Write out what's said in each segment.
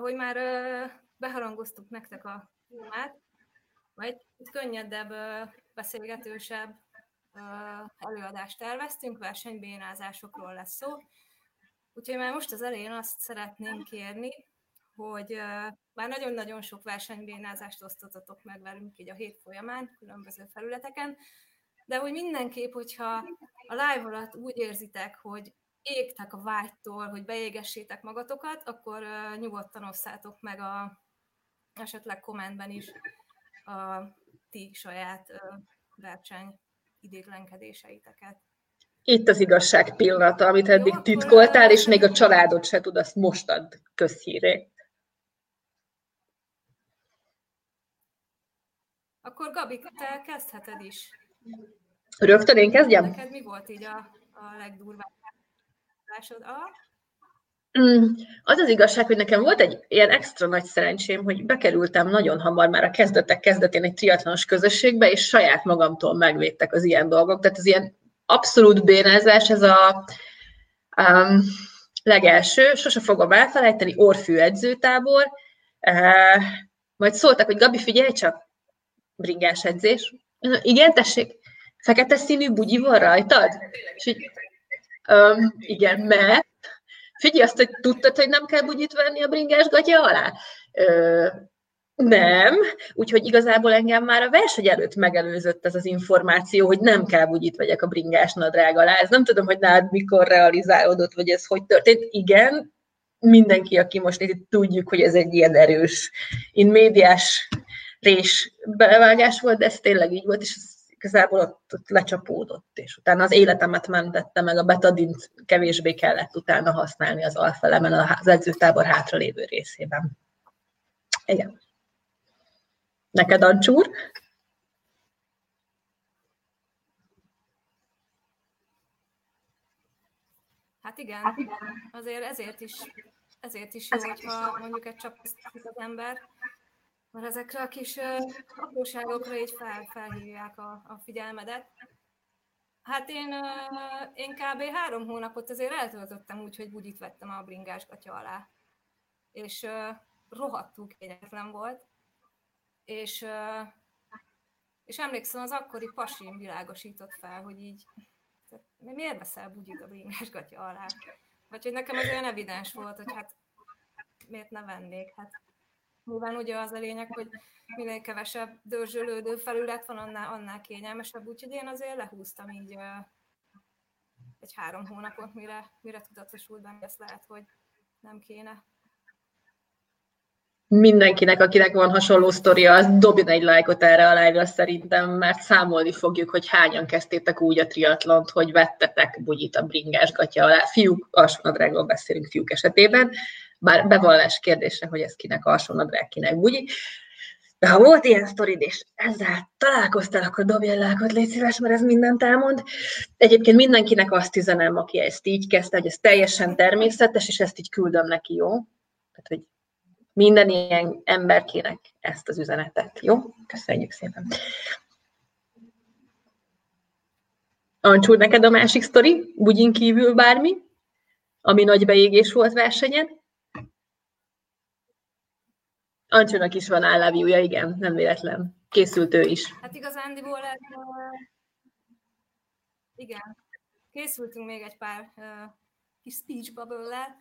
ahogy már beharangoztuk nektek a témát, egy könnyedebb, beszélgetősebb előadást terveztünk, versenybénázásokról lesz szó. Úgyhogy már most az elején azt szeretnénk kérni, hogy már nagyon-nagyon sok versenybénázást osztottatok meg velünk így a hét folyamán, különböző felületeken, de hogy mindenképp, hogyha a live alatt úgy érzitek, hogy égtek a vágytól, hogy beégessétek magatokat, akkor nyugodtan osszátok meg a, esetleg kommentben is a ti saját verseny idéglenkedéseiteket. Itt az igazság pillanata, amit eddig Jó, titkoltál, és még a családod se tud, azt most ad közhíré. Akkor Gabi, te kezdheted is. Rögtön én kezdjem? Neked mi volt így a, a legdurvább másod? A? Mm, az az igazság, hogy nekem volt egy ilyen extra nagy szerencsém, hogy bekerültem nagyon hamar már a kezdetek kezdetén egy triatlonos közösségbe, és saját magamtól megvédtek az ilyen dolgok. Tehát az ilyen abszolút bénázás, ez a um, legelső, sose fogom elfelejteni, Orfű edzőtábor, uh, majd szóltak, hogy Gabi, figyelj csak, bringás edzés. Igen, tessék, fekete színű bugyi van rajtad? És így, um, igen, mert figyelj azt, hogy tudtad, hogy nem kell bugyit venni a bringás gatya alá? Ö, nem, úgyhogy igazából engem már a verseny előtt megelőzött ez az információ, hogy nem kell bugyit vegyek a bringás nadrág alá. Ez nem tudom, hogy nálad mikor realizálódott, vagy ez hogy történt. Igen, mindenki, aki most itt tudjuk, hogy ez egy ilyen erős, in médiás rés bevágás volt, de ez tényleg így volt, és ez igazából ott, ott lecsapódott, és utána az életemet mentette, meg a betadint kevésbé kellett utána használni az alfelemen az edzőtábor hátralévő részében. Igen. Neked, Ancsúr? Hát igen, hát azért ezért is, ezért is jó, hogyha mondjuk egy csapat az ember, mert ezekre a kis apróságokra így fel, felhívják a, a figyelmedet. Hát én, én kb. három hónapot azért eltöltöttem úgy, hogy bugyit vettem a bringás gatya alá. És rohadtul kényetlen volt. És, és emlékszem, az akkori pasim világosított fel, hogy így tehát, miért veszel bugyit a bringás gatya alá? Vagy hogy nekem az olyan evidens volt, hogy hát miért ne vennék? Hát Nyilván ugye az a lényeg, hogy minél kevesebb dörzsölődő felület van, annál, annál kényelmesebb, úgyhogy én azért lehúztam így egy három hónapot, mire, mire tudatosult benne, ezt lehet, hogy nem kéne. Mindenkinek, akinek van hasonló sztoria, az dobjon egy lájkot erre a live szerintem, mert számolni fogjuk, hogy hányan kezdtétek úgy a triatlont, hogy vettetek bugyit a bringás gatya alá. Fiúk, alsónadrágról beszélünk fiúk esetében, bár bevallás kérdése, hogy ez kinek alsónadrág, kinek bugyi. De ha volt ilyen sztorid, és ezzel találkoztál, akkor dobj lákot, légy szíves, mert ez mindent elmond. Egyébként mindenkinek azt üzenem, aki ezt így kezdte, hogy ez teljesen természetes, és ezt így küldöm neki, jó? Tehát, hogy minden ilyen emberkének ezt az üzenetet, jó? Köszönjük szépen. Ancsúr, neked a másik sztori? Bugyin kívül bármi? Ami nagy beégés volt versenyen? Ancsónak is van állábjúja, igen, nem véletlen. Készült ő is. Hát igazándiból ez, igen, készültünk még egy pár uh, kis speech bubble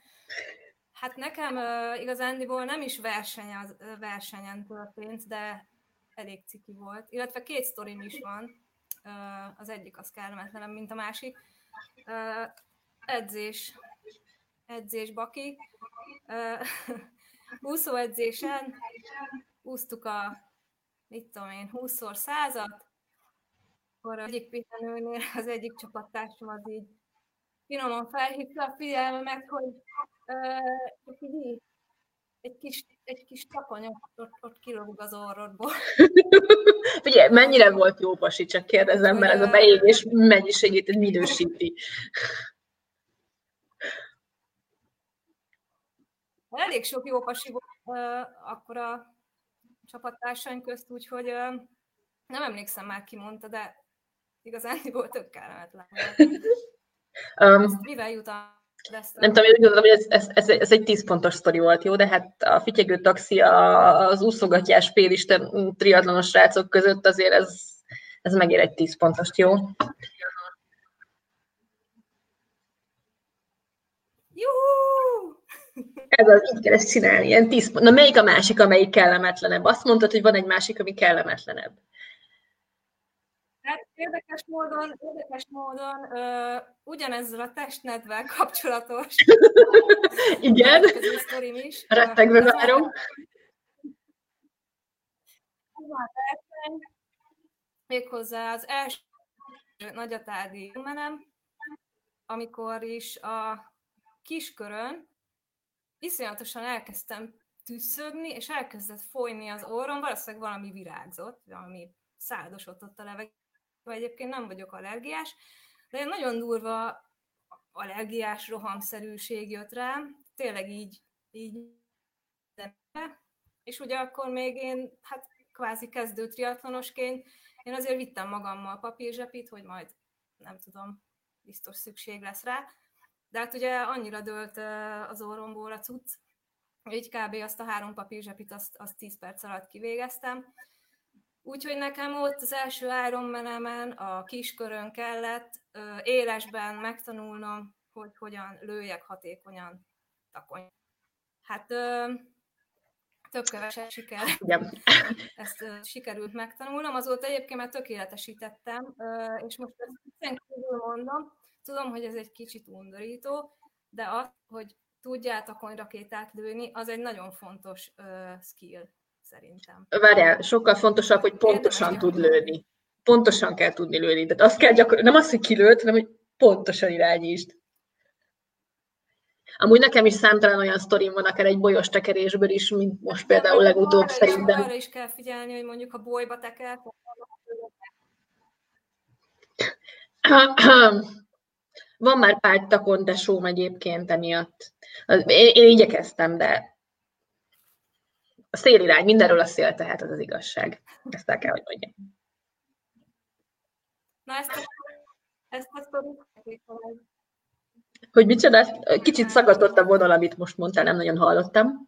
Hát nekem uh, igazándiból nem is verseny az, uh, versenyen történt, de elég ciki volt. Illetve két sztorim is van. Uh, az egyik az kellemetlenem, mint a másik. Uh, edzés. Edzés, baki. Uh, úszóedzésen úsztuk a, mit tudom én, 20-szor százat, akkor egyik pihenőnél az egyik csapattársam az így finoman felhívta a figyelmemet, hogy uh, így, egy kis, egy kis takony ott, ott kilóg az orrodból. Ugye, mennyire volt jó pasi, csak kérdezem, mert ez a beégés mennyiségét minősíti. Elég sok jó pasi volt uh, akkor a csapattársaink közt, úgyhogy uh, nem emlékszem már ki mondta, de igazán volt tök kellemetlen. um, mivel jut a... Nem tudom, én gondolom, hogy ez, ez, ez, ez egy 10 pontos sztori volt, jó? De hát a fityegő taxi, az úszogatjás pélisten triatlonos srácok között azért ez, ez megér egy 10 pontost, jó? Ez az, így kell ezt csinálni, ilyen tíz pont. Na melyik a másik, amelyik kellemetlenebb? Azt mondtad, hogy van egy másik, ami kellemetlenebb. Hát érdekes módon, érdekes módon ö, ugyanezzel a testnedvel kapcsolatos. Igen, rettegve várom. Méghozzá az első nagyatádi menem, amikor is a kiskörön iszonyatosan elkezdtem tüsszögni, és elkezdett folyni az orrom, valószínűleg valami virágzott, valami száldosodott a levegő, vagy egyébként nem vagyok allergiás, de nagyon durva allergiás rohamszerűség jött rám, tényleg így, így és ugye akkor még én, hát kvázi kezdő triatlonosként, én azért vittem magammal papírzsepit, hogy majd nem tudom, biztos szükség lesz rá, de hát ugye annyira dőlt az orromból a cucc, így kb. azt a három papírzsepit azt, azt 10 perc alatt kivégeztem. Úgyhogy nekem ott az első Ironman-emen a kiskörön kellett élesben megtanulnom, hogy hogyan lőjek hatékonyan takony. Hát több keveset siker. Igen. Ezt sikerült megtanulnom. Azóta egyébként már tökéletesítettem, és most ezt mondom, Tudom, hogy ez egy kicsit undorító, de az, hogy tudjátok rakétát lőni, az egy nagyon fontos uh, skill, szerintem. Várjál, sokkal fontosabb, hogy pontosan tud lőni. Pontosan kell tudni lőni. De azt kell gyakor... nem az, hogy kilőtt, hanem hogy pontosan irányítsd. Amúgy nekem is számtalan olyan sztorim van, akár egy bolyos tekerésből is, mint most például legutóbb arra szerintem. Is, arra is kell figyelni, hogy mondjuk a bolyba teker. Van már pár takondesóm egyébként emiatt. Én, én igyekeztem, de a szélirány, mindenről a szél, tehát az az igazság. Ezt el kell, hogy mondjam. Na ezt a, ezt a sztorit Hogy micsoda? Kicsit szagatott a vonal, amit most mondtál, nem nagyon hallottam.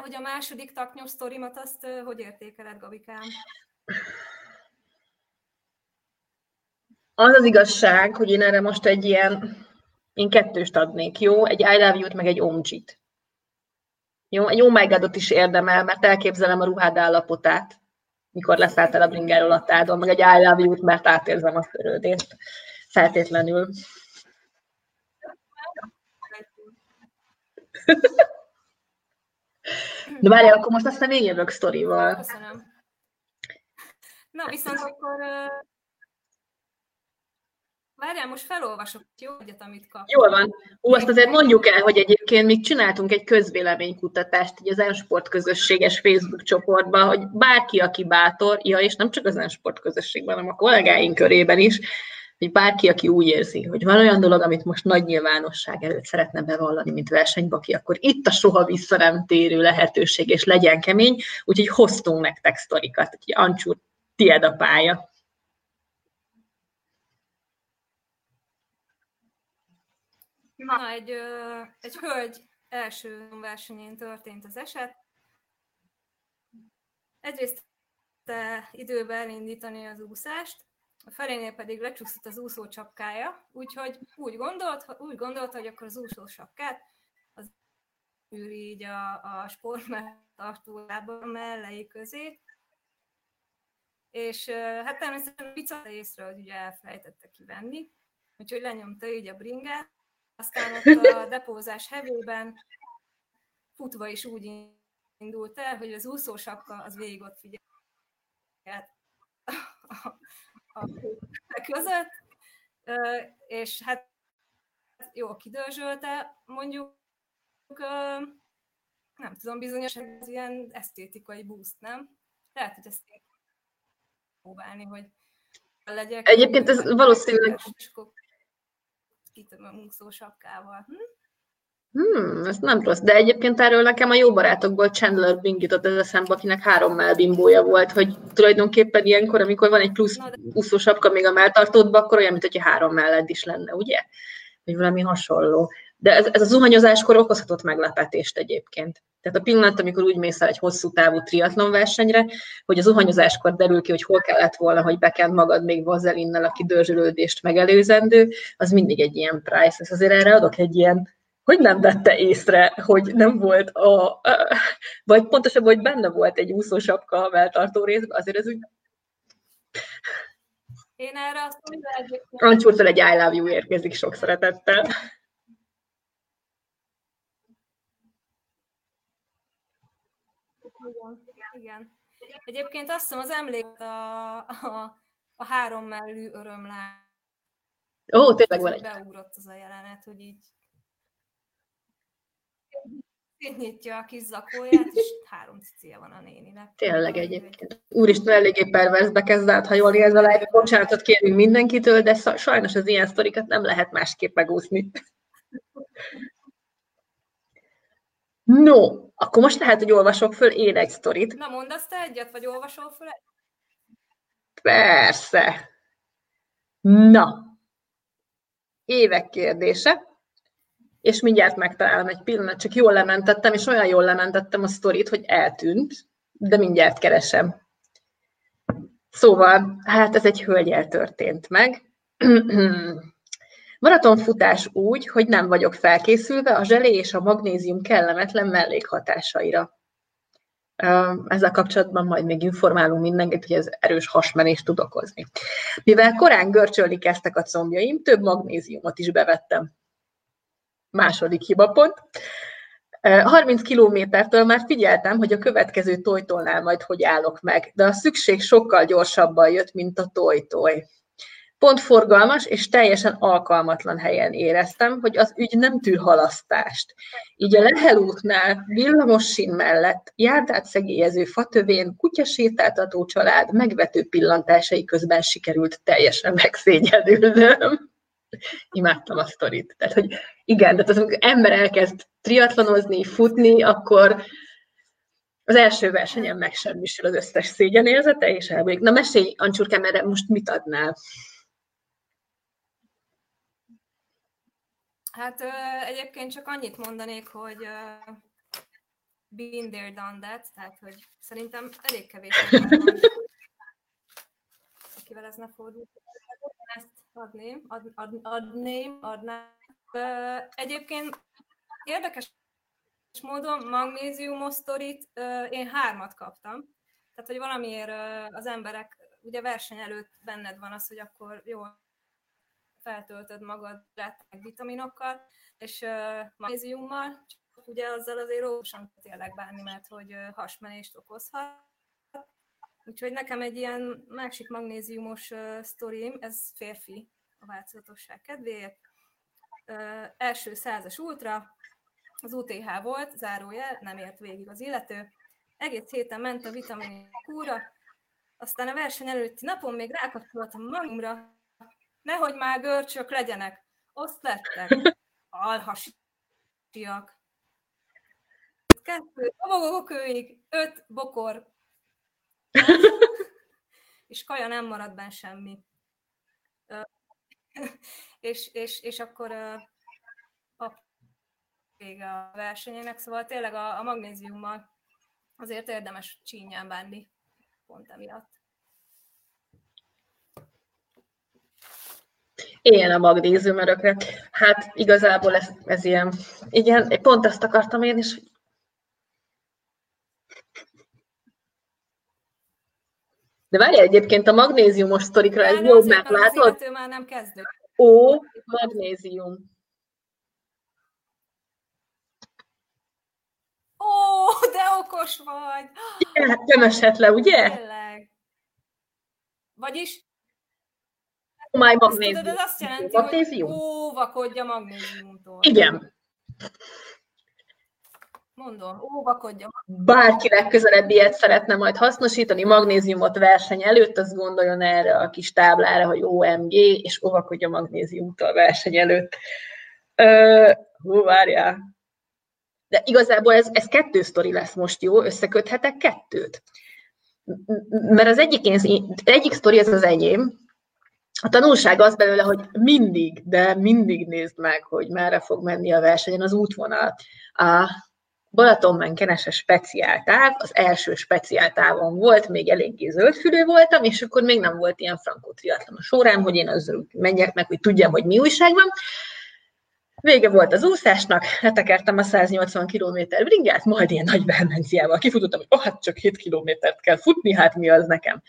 Hogy a második taknyos sztorimat, azt hogy értékeled, Gabikám? Az az igazság, hogy én erre most egy ilyen, én kettőst adnék, jó? Egy I love you-t, meg egy omjit. Jó? Egy oh my God-ot is érdemel, mert elképzelem a ruhád állapotát, mikor leszálltál a bringáról a meg egy I love you-t, mert átérzem a törődést. Feltétlenül. De várj, akkor most aztán én jövök sztorival. Köszönöm. Na, viszont akkor Várjál, most felolvasok jó egyet, amit kap. Jól van. Ú, azt azért mondjuk el, hogy egyébként még csináltunk egy közvéleménykutatást így az Ensport közösséges Facebook csoportban, hogy bárki, aki bátor, ja, és nem csak az Ensport közösségben, hanem a kollégáink körében is, hogy bárki, aki úgy érzi, hogy van olyan dolog, amit most nagy nyilvánosság előtt szeretne bevallani, mint versenybaki, akkor itt a soha vissza nem térő lehetőség, és legyen kemény, úgyhogy hoztunk nektek sztorikat. Úgyhogy Ancsúr, tied a pálya. Na, egy, egy hölgy első versenyén történt az eset. Egyrészt időben elindítani az úszást, a felénél pedig lecsúszott az úszó csapkája, úgyhogy úgy gondolt, úgy gondolt, hogy akkor az úszó sapkát az űri így a, a sporttartójában mellei közé, és hát természetesen a pica észre, hogy ugye elfelejtette kivenni, úgyhogy lenyomta így a bringát, aztán ott a depózás hevében futva is úgy indult el, hogy az úszósapka az végig ott figyelt a, a, a között, és hát jó kidörzsölte, mondjuk nem tudom, bizonyos ez ilyen esztétikai boost, nem? Lehet, hogy ezt próbálni, hogy legyek. Egyébként ez valószínűleg úszó sapkával. Hm? Hmm, ez nem rossz. De egyébként erről nekem a jó barátokból Chandler Bing jutott ez eszembe, akinek három melbimbója volt, hogy tulajdonképpen ilyenkor, amikor van egy plusz úszósapka még a melltartódban, akkor olyan, mint hogyha három melled is lenne, ugye? Vagy valami hasonló. De ez, ez a zuhanyozáskor okozhatott meglepetést egyébként. Tehát a pillanat, amikor úgy mész el egy hosszú távú triatlon versenyre, hogy az zuhanyozáskor derül ki, hogy hol kellett volna, hogy bekend magad még vazelinnel, aki dörzsölődést megelőzendő, az mindig egy ilyen price. Ez azért erre adok egy ilyen hogy nem vette észre, hogy nem volt a, vagy pontosabban, hogy benne volt egy úszósapka a melltartó részben, azért ez úgy... Én erre azt mondom, Ancsúrtól egy I love you érkezik sok szeretettel. Igen, igen. Egyébként azt hiszem az emlék a, a, a három mellű örömlá. Ó, tényleg van egy. Beugrott az a jelenet, hogy így szétnyitja a kis zakóját, és három cicia van a néninek. Tényleg egyébként. Úristen, eléggé perverzbe kezd át, ha jól érz a live bocsánatot kérünk mindenkitől, de sajnos az ilyen sztorikat nem lehet másképp megúszni. No, akkor most lehet, hogy olvasok föl én egy sztorit. Na, mondasz te egyet, vagy olvasol föl? Persze. Na, évek kérdése és mindjárt megtalálom egy pillanat, csak jól lementettem, és olyan jól lementettem a sztorit, hogy eltűnt, de mindjárt keresem. Szóval, hát ez egy hölgyel történt meg. Maratonfutás úgy, hogy nem vagyok felkészülve a zselé és a magnézium kellemetlen mellékhatásaira. Ezzel kapcsolatban majd még informálunk mindenkit, hogy ez erős hasmenést tud okozni. Mivel korán görcsölni kezdtek a combjaim, több magnéziumot is bevettem. Második hibapont. 30 kilométertől már figyeltem, hogy a következő tojtolnál majd hogy állok meg, de a szükség sokkal gyorsabban jött, mint a tojtoj. Pont forgalmas és teljesen alkalmatlan helyen éreztem, hogy az ügy nem tűr halasztást. Így a Lehel útnál, sín mellett, járdát szegélyező fatövén, kutyasétáltató család megvető pillantásai közben sikerült teljesen megszégyenülnöm imádtam a sztorit. Tehát, hogy igen, tehát az, amikor ember elkezd triatlonozni, futni, akkor az első versenyen megsemmisül az összes szégyenérzete, és elbújik. Na mesélj, Ancsurkám, erre most mit adnál? Hát ö, egyébként csak annyit mondanék, hogy ö, been there, done that, tehát hogy szerintem elég kevés akivel ez ne fordul adném, ad, ad, adném, adnám. Egyébként érdekes módon magnéziumos sztorit én hármat kaptam. Tehát, hogy valamiért az emberek, ugye verseny előtt benned van az, hogy akkor jó, feltöltöd magad meg vitaminokkal, és magnéziummal, csak ugye azzal azért óvatosan tényleg bánni, mert hogy hasmenést okozhat Úgyhogy nekem egy ilyen másik magnéziumos uh, sztorim, ez férfi a változatosság kedvéért. Uh, első százas ultra, az UTH volt, zárójel, nem ért végig az illető. Egész héten ment a vitamin kúra, aztán a verseny előtti napon még rákapcsoltam magamra, nehogy már görcsök legyenek, azt lettek, alhasiak. Kettő dobogókőig, öt bokor és kaja nem marad benne semmi. és, és, és akkor a vége a versenyének, szóval tényleg a, a magnéziummal azért érdemes csínyán bánni, pont emiatt. Ilyen a magnézium örökre. Hát igazából ez, ez ilyen, igen, pont ezt akartam én is, De várj, egyébként a magnéziumos sztorikra ez jobb, mert látod? Már nem kezdő. Ó, magnézium. Ó, de okos vagy! Igen, nem esett le, ugye? Tényleg. Vagyis My magnézium. Tudod, ez azt jelenti, magnézium? hogy óvakodj a magnéziumtól. Igen. Mondom, óvakodjon. Bárki legközelebb ilyet szeretne majd hasznosítani, magnéziumot verseny előtt, az gondoljon erre a kis táblára, hogy OMG, és óvakodja magnéziumtól verseny előtt. Ö, hú, várjál. De igazából ez, ez kettő sztori lesz most, jó? Összeköthetek kettőt. Mert az egyik, egyik sztori ez az enyém, a tanulság az belőle, hogy mindig, de mindig nézd meg, hogy merre fog menni a versenyen az útvonal. A Balatonmen-Kenese speciáltáv, az első speciáltávon volt, még eléggé zöldfülő voltam, és akkor még nem volt ilyen frankó a során, hogy én azzal menjek meg, hogy tudjam, hogy mi újság van. Vége volt az úszásnak, letekertem a 180 km bringát, majd ilyen nagy vehemenciával kifutottam, hogy oh, hát csak 7 kilométert kell futni, hát mi az nekem.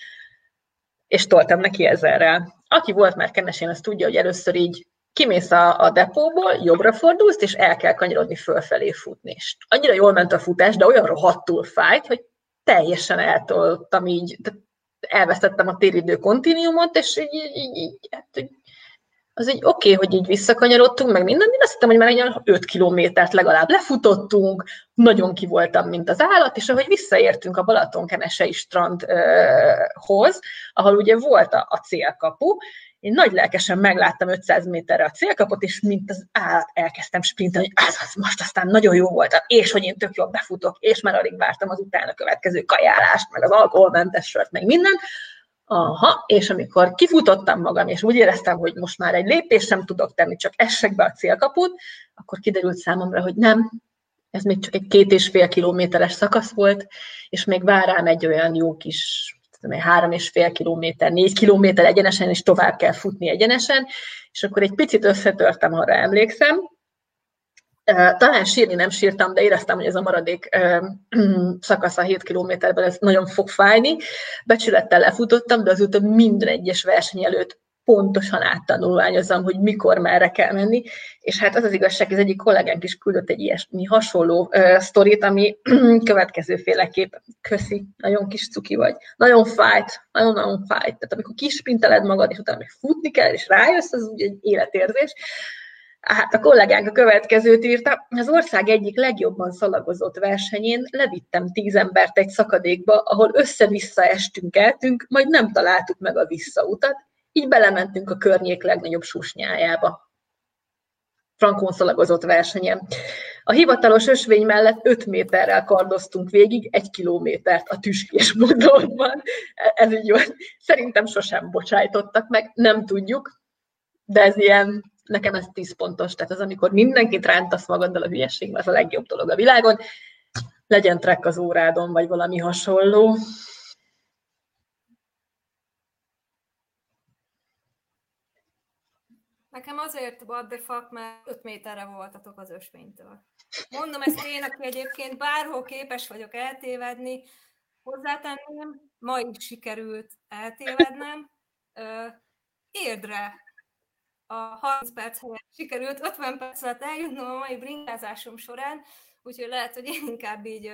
És toltam neki ezerrel. Aki volt már kenesén, az tudja, hogy először így kimész a, a depóból, jobbra fordulsz, és el kell kanyarodni fölfelé futni. És annyira jól ment a futás, de olyan rohadtul fájt, hogy teljesen eltoltam így, elvesztettem a téridő kontinuumot, és így, így, így, így hát, az egy oké, okay, hogy így visszakanyarodtunk, meg minden, én azt hittem, hogy már egy 5 kilométert legalább lefutottunk, nagyon ki voltam, mint az állat, és ahogy visszaértünk a Balatonkenesei strandhoz, ahol ugye volt a, a célkapu, én nagy lelkesen megláttam 500 méterre a célkapot, és mint az állat elkezdtem sprintelni, hogy az, az most aztán nagyon jó volt, és hogy én tök jól befutok, és már alig vártam az utána következő kajálást, meg az alkoholmentes sört, meg minden. Aha, és amikor kifutottam magam, és úgy éreztem, hogy most már egy lépést sem tudok tenni, csak essek be a célkaput, akkor kiderült számomra, hogy nem, ez még csak egy két és fél kilométeres szakasz volt, és még vár rám egy olyan jó kis tudom három és fél kilométer, négy kilométer egyenesen, és tovább kell futni egyenesen, és akkor egy picit összetörtem, arra emlékszem, talán sírni nem sírtam, de éreztem, hogy ez a maradék szakasz a 7 kilométerben ez nagyon fog fájni. Becsülettel lefutottam, de azóta minden egyes verseny előtt pontosan áttanulmányozom, hogy mikor, merre kell menni, és hát az az igazság, ez egyik kollégánk is küldött egy ilyesmi hasonló uh, sztorit, ami következőféleképp köszi, nagyon kis cuki vagy, nagyon fájt, nagyon-nagyon fájt, tehát amikor kispinteled magad, és utána még futni kell, és rájössz, az ugye egy életérzés, Hát a kollégánk a következőt írta, az ország egyik legjobban szalagozott versenyén levittem tíz embert egy szakadékba, ahol össze-vissza estünk, eltünk, majd nem találtuk meg a visszautat, így belementünk a környék legnagyobb susnyájába. Frankon szalagozott versenyen. A hivatalos ösvény mellett 5 méterrel kardoztunk végig, egy kilométert a tüskés modorban. Ez így van. Szerintem sosem bocsájtottak meg, nem tudjuk, de ez ilyen, nekem ez 10 pontos. Tehát az, amikor mindenkit rántasz magaddal a hülyeség, az a legjobb dolog a világon. Legyen trek az órádon, vagy valami hasonló. Nekem azért what the fuck, mert 5 méterre voltatok az ösvénytől. Mondom ezt én, aki egyébként bárhol képes vagyok eltévedni, hozzátenném, ma is sikerült eltévednem. Érdre a 30 perc helyett sikerült 50 perc alatt eljutnom a mai bringázásom során, úgyhogy lehet, hogy én inkább így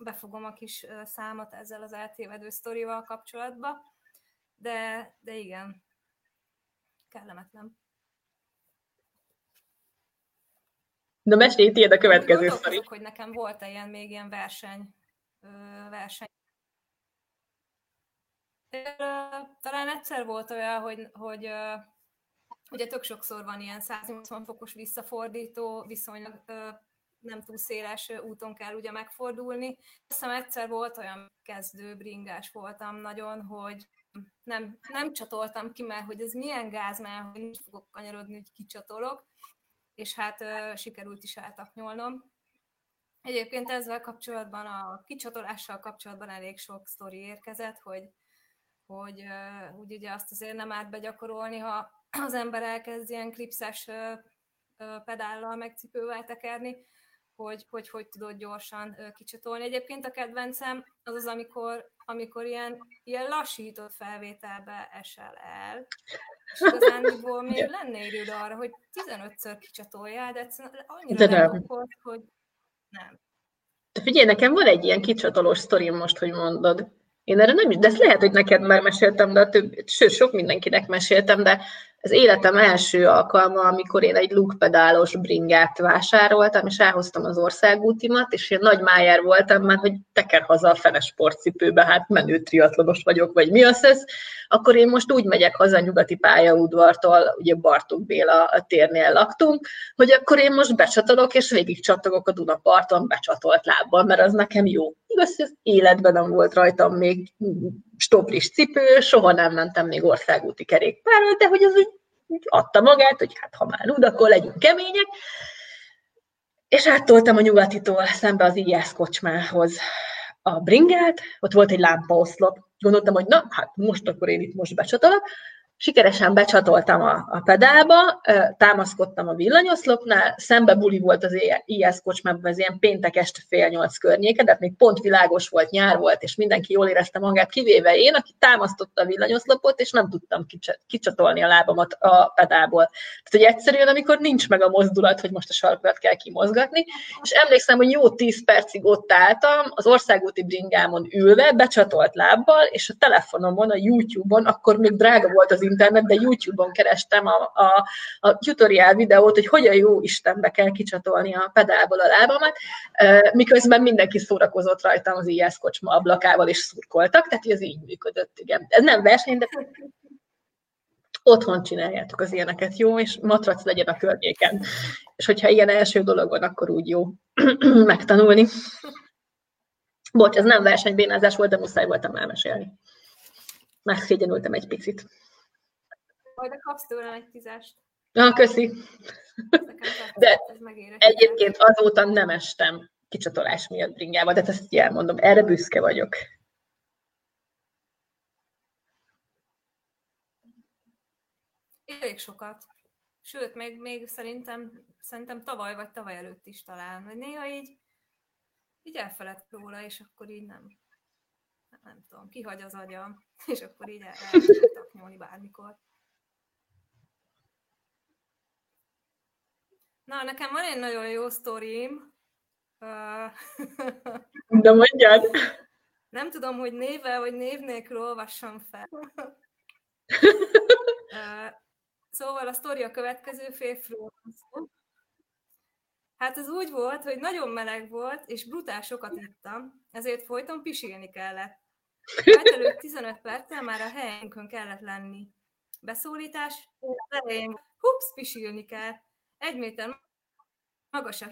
befogom a kis számot ezzel az eltévedő sztorival kapcsolatba, de, de igen, kellemetlen. Na mesélj, tiéd a következő sztori. hogy nekem volt -e ilyen még ilyen verseny, verseny. Talán egyszer volt olyan, hogy, hogy ugye tök sokszor van ilyen 180 fokos visszafordító, viszonylag nem túl széles úton kell ugye megfordulni. Azt hiszem egyszer volt olyan kezdő bringás voltam nagyon, hogy nem, nem csatoltam ki, mert hogy ez milyen gáz, mert hogy nincs fogok kanyarodni, hogy kicsatolok és hát uh, sikerült is eltaknyolnom. Egyébként ezzel kapcsolatban, a kicsatolással kapcsolatban elég sok sztori érkezett, hogy, hogy uh, úgy ugye azt azért nem árt begyakorolni, ha az ember elkezd ilyen klipszes pedállal, meg cipővel tekerni, hogy, hogy hogy tudod gyorsan kicsatolni. Egyébként a kedvencem az az, amikor, amikor ilyen, ilyen lassított felvételbe esel el, és igazándiból még lenne időd arra, hogy 15-ször kicsatoljál, de annyira de nem. okot, hogy nem. De figyelj, nekem van egy ilyen kicsatolós sztorim most, hogy mondod. Én erre nem is, de ezt lehet, hogy neked már meséltem, de a több, sőt, sok mindenkinek meséltem, de az életem első alkalma, amikor én egy lukpedálos bringát vásároltam, és elhoztam az országútimat, és én nagy májár voltam, mert hogy teker haza a fene sportcipőbe, hát menő triatlonos vagyok, vagy mi az ez, akkor én most úgy megyek haza a nyugati pályaudvartól, ugye Bartók Béla térnél laktunk, hogy akkor én most becsatolok, és végig csatogok a Dunaparton becsatolt lábbal, mert az nekem jó. Igaz, hogy az életben nem volt rajtam még stoplis cipő, soha nem mentem még országúti kerékpárral, de hogy az úgy adta magát, hogy hát ha már úgy, akkor legyünk kemények. És áttoltam a nyugatitól szembe az IS kocsmához a bringát, ott volt egy lámpaoszlop. Gondoltam, hogy na, hát most akkor én itt most becsatolok, sikeresen becsatoltam a, a pedálba, támaszkodtam a villanyoszlopnál, szembe buli volt az IS kocsmában, ez ilyen péntek este fél nyolc környéke, de hát még pont világos volt, nyár volt, és mindenki jól érezte magát, kivéve én, aki támasztotta a villanyoszlopot, és nem tudtam kicsatolni a lábamat a pedálból. Tehát, hogy egyszerűen, amikor nincs meg a mozdulat, hogy most a sarkokat kell kimozgatni, és emlékszem, hogy jó tíz percig ott álltam, az országúti bringámon ülve, becsatolt lábbal, és a telefonomon, a YouTube-on, akkor még drága volt az internet, de YouTube-on kerestem a, a, a tutorial videót, hogy hogyan jó Istenbe kell kicsatolni a pedálból a lábamat, miközben mindenki szórakozott rajtam az IS kocsma ablakával, és szurkoltak, tehát ez így működött, igen. Ez nem verseny, de otthon csináljátok az ilyeneket, jó, és matrac legyen a környéken. És hogyha ilyen első dolog van, akkor úgy jó megtanulni. Bocs, ez nem versenybénázás volt, de muszáj voltam elmesélni. Megszégyenültem egy picit. Majd kapsz tőlem egy tízest. Na, köszi. De egyébként azóta nem estem kicsatolás miatt bringába, de ezt így elmondom, erre büszke vagyok. Elég sokat. Sőt, még, még szerintem, szerintem tavaly vagy tavaly előtt is talán. Vagy néha így, így elfeledsz róla, és akkor így nem, nem tudom, kihagy az agyam, és akkor így el, el nyúlni bármikor. Na, nekem van egy nagyon jó sztorim. De mondjad! Nem tudom, hogy névvel vagy név nélkül olvassam fel. Szóval a sztori a következő férfiról Hát ez úgy volt, hogy nagyon meleg volt, és brutál sokat ittam, ezért folyton pisilni kellett. Előtt 15 perccel már a helyünkön kellett lenni. Beszólítás, elején, hups, pisilni kell. Egy méter magas a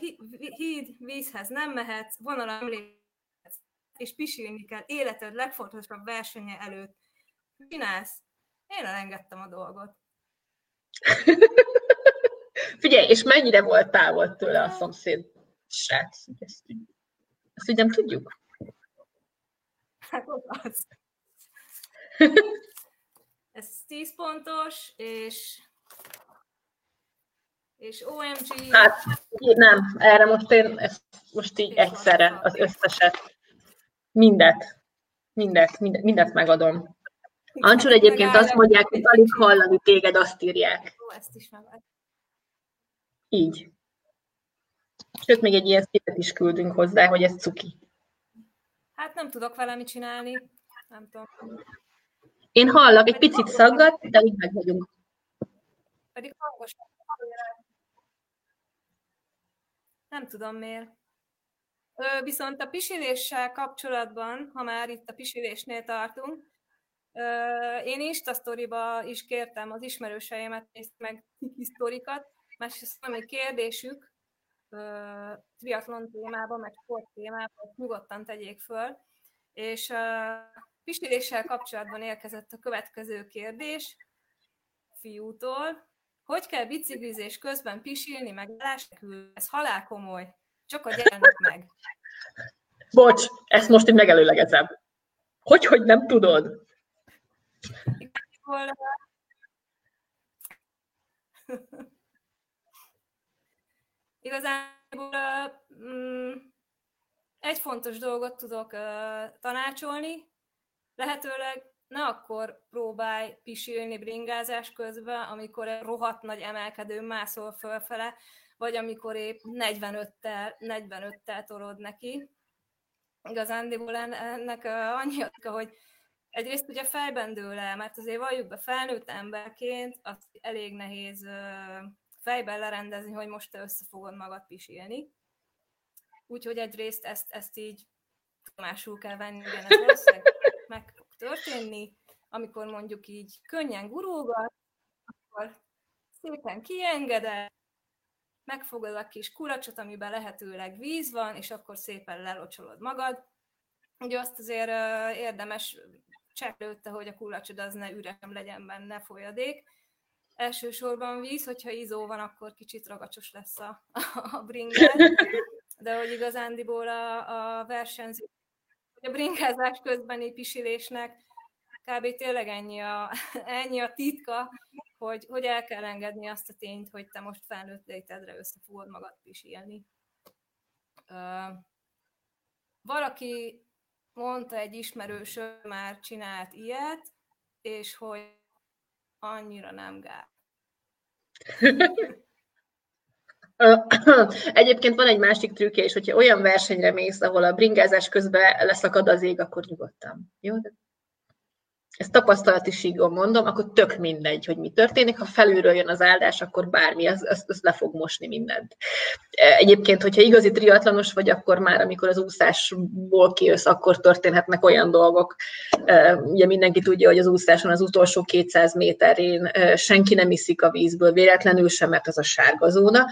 híd, vízhez nem mehetsz, vonalon emlékezz, és pisilni kell életed legfontosabb versenye előtt. Csinálsz? Én elengedtem a dolgot. Figyelj, és mennyire volt távol tőle a szomszéd srác? Ezt, ezt ugye nem tudjuk? Hát az. Ez 10 pontos, és és OMG... Hát nem, erre most én ezt most így egyszerre az összeset. Mindet. Mindet, mindet, mindet megadom. Ancsul egyébként azt mondják, hogy alig hallani téged, azt írják. Ó, ezt is megad. Így. Sőt, még egy ilyen szépet is küldünk hozzá, hogy ez cuki. Hát nem tudok vele mit csinálni. Nem tudom. Én hallak, egy picit szaggat, de úgy meg vagyunk. Pedig hangos. Nem tudom miért. Ö, viszont a pisiléssel kapcsolatban, ha már itt a pisilésnél tartunk, ö, én Insta sztoriba is kértem az ismerőseimet, nézd meg sztorikat, másrészt van egy kérdésük ö, triatlon témában, meg sport témában, nyugodtan tegyék föl, és ö, pisiléssel kapcsolatban érkezett a következő kérdés fiútól, hogy kell biciklizés közben pisilni, meg nélkül? Ez halál komoly. Csak a gyermek meg. Bocs, ezt most így megelőlegezem. Hogy, hogy nem tudod? Igazából, igazából mm, egy fontos dolgot tudok tanácsolni, lehetőleg ne akkor próbálj pisilni bringázás közben, amikor egy rohadt nagy emelkedő mászol fölfele, vagy amikor épp 45-tel, 45-tel torod neki. Igazándiból ennek annyi, hogy egyrészt ugye fejben dől el, mert azért valljuk be felnőtt emberként, az elég nehéz fejben lerendezni, hogy most te össze fogod magad pisilni. Úgyhogy egyrészt ezt, ezt így másul kell venni, igen, ez történni, amikor mondjuk így könnyen gurulgat, akkor szépen kiengeded, megfogod a kis kulacsot, amiben lehetőleg víz van, és akkor szépen lelocsolod magad. Ugye azt azért érdemes cseplőtte, hogy a kulacsod az ne üresem legyen benne folyadék. Elsősorban víz, hogyha izó van, akkor kicsit ragacsos lesz a, a bringát, de hogy igazándiból a, a versenyző, a bringázás közbeni pisilésnek kb. tényleg ennyi a, ennyi a titka, hogy, hogy el kell engedni azt a tényt, hogy te most felnőtt létedre össze fogod magad pisilni. Uh, valaki mondta egy ismerős, már csinált ilyet, és hogy annyira nem gál. Egyébként van egy másik trükkje is, hogyha olyan versenyre mész, ahol a bringázás közben leszakad az ég, akkor nyugodtan. Jó? Ezt tapasztalati sígon mondom, akkor tök mindegy, hogy mi történik. Ha felülről jön az áldás, akkor bármi, az, az, az le fog mosni mindent. Egyébként, hogyha igazi triatlanos vagy, akkor már, amikor az úszásból kijössz, akkor történhetnek olyan dolgok. Ugye mindenki tudja, hogy az úszáson az utolsó 200 méterén senki nem iszik a vízből, véletlenül sem, mert az a sárga zóna.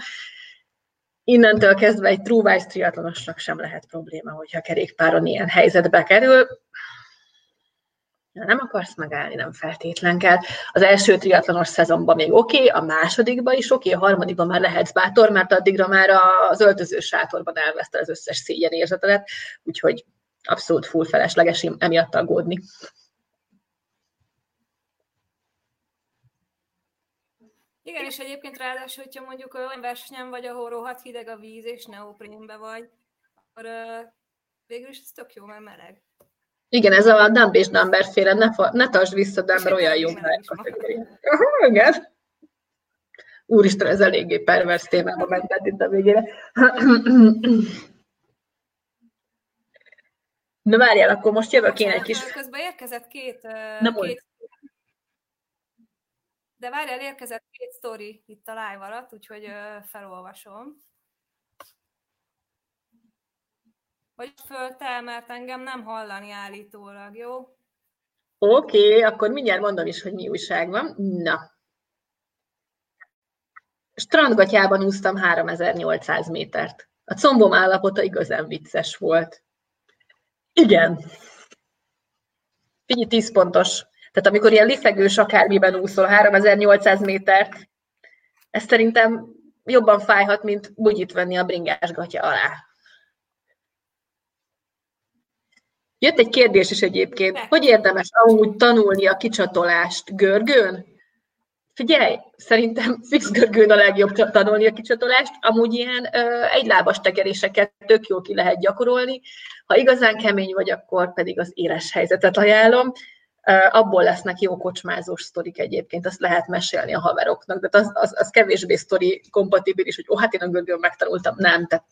Innentől kezdve egy true triatlonosnak sem lehet probléma, hogyha kerékpáron ilyen helyzetbe kerül nem akarsz megállni, nem feltétlen kell. Az első triatlonos szezonban még oké, okay, a másodikban is oké, okay, a harmadikban már lehetsz bátor, mert addigra már az öltöző sátorban elveszte az összes szégyen érzetedet, úgyhogy abszolút full felesleges emiatt aggódni. Igen, és egyébként ráadásul, hogyha mondjuk olyan versenyen vagy, ahol rohadt hideg a víz, és neoprénbe vagy, akkor végül is ez tök jó, mert meleg. Igen, ez a dumb és dumber féle, ne, fa, ne tartsd vissza, dumber olyan jó Igen. Úristen, ez eléggé pervers témába ment itt a végére. Na várjál, akkor most jövök én egy kis... Közben érkezett két... Nem két... De várjál, érkezett két sztori itt a live alatt, úgyhogy felolvasom. hogy föl te, mert engem nem hallani állítólag, jó? Oké, okay, akkor mindjárt mondom is, hogy mi újság van. Na. Strandgatyában úsztam 3800 métert. A combom állapota igazán vicces volt. Igen. Figyelj, 10 pontos. Tehát amikor ilyen lifegős akármiben úszol 3800 métert, ez szerintem jobban fájhat, mint bugyit venni a bringás gatya alá. Jött egy kérdés is egyébként, hogy érdemes amúgy tanulni a kicsatolást görgőn? Figyelj, szerintem fix görgőn a legjobb tanulni a kicsatolást, amúgy ilyen ö, egylábas tekeréseket tök jól ki lehet gyakorolni. Ha igazán kemény vagy, akkor pedig az éles helyzetet ajánlom. Abból lesznek jó kocsmázós sztorik egyébként, azt lehet mesélni a haveroknak, de az, az, az kevésbé sztori kompatibilis, hogy ó, hát én a görgőn megtanultam. Nem, tehát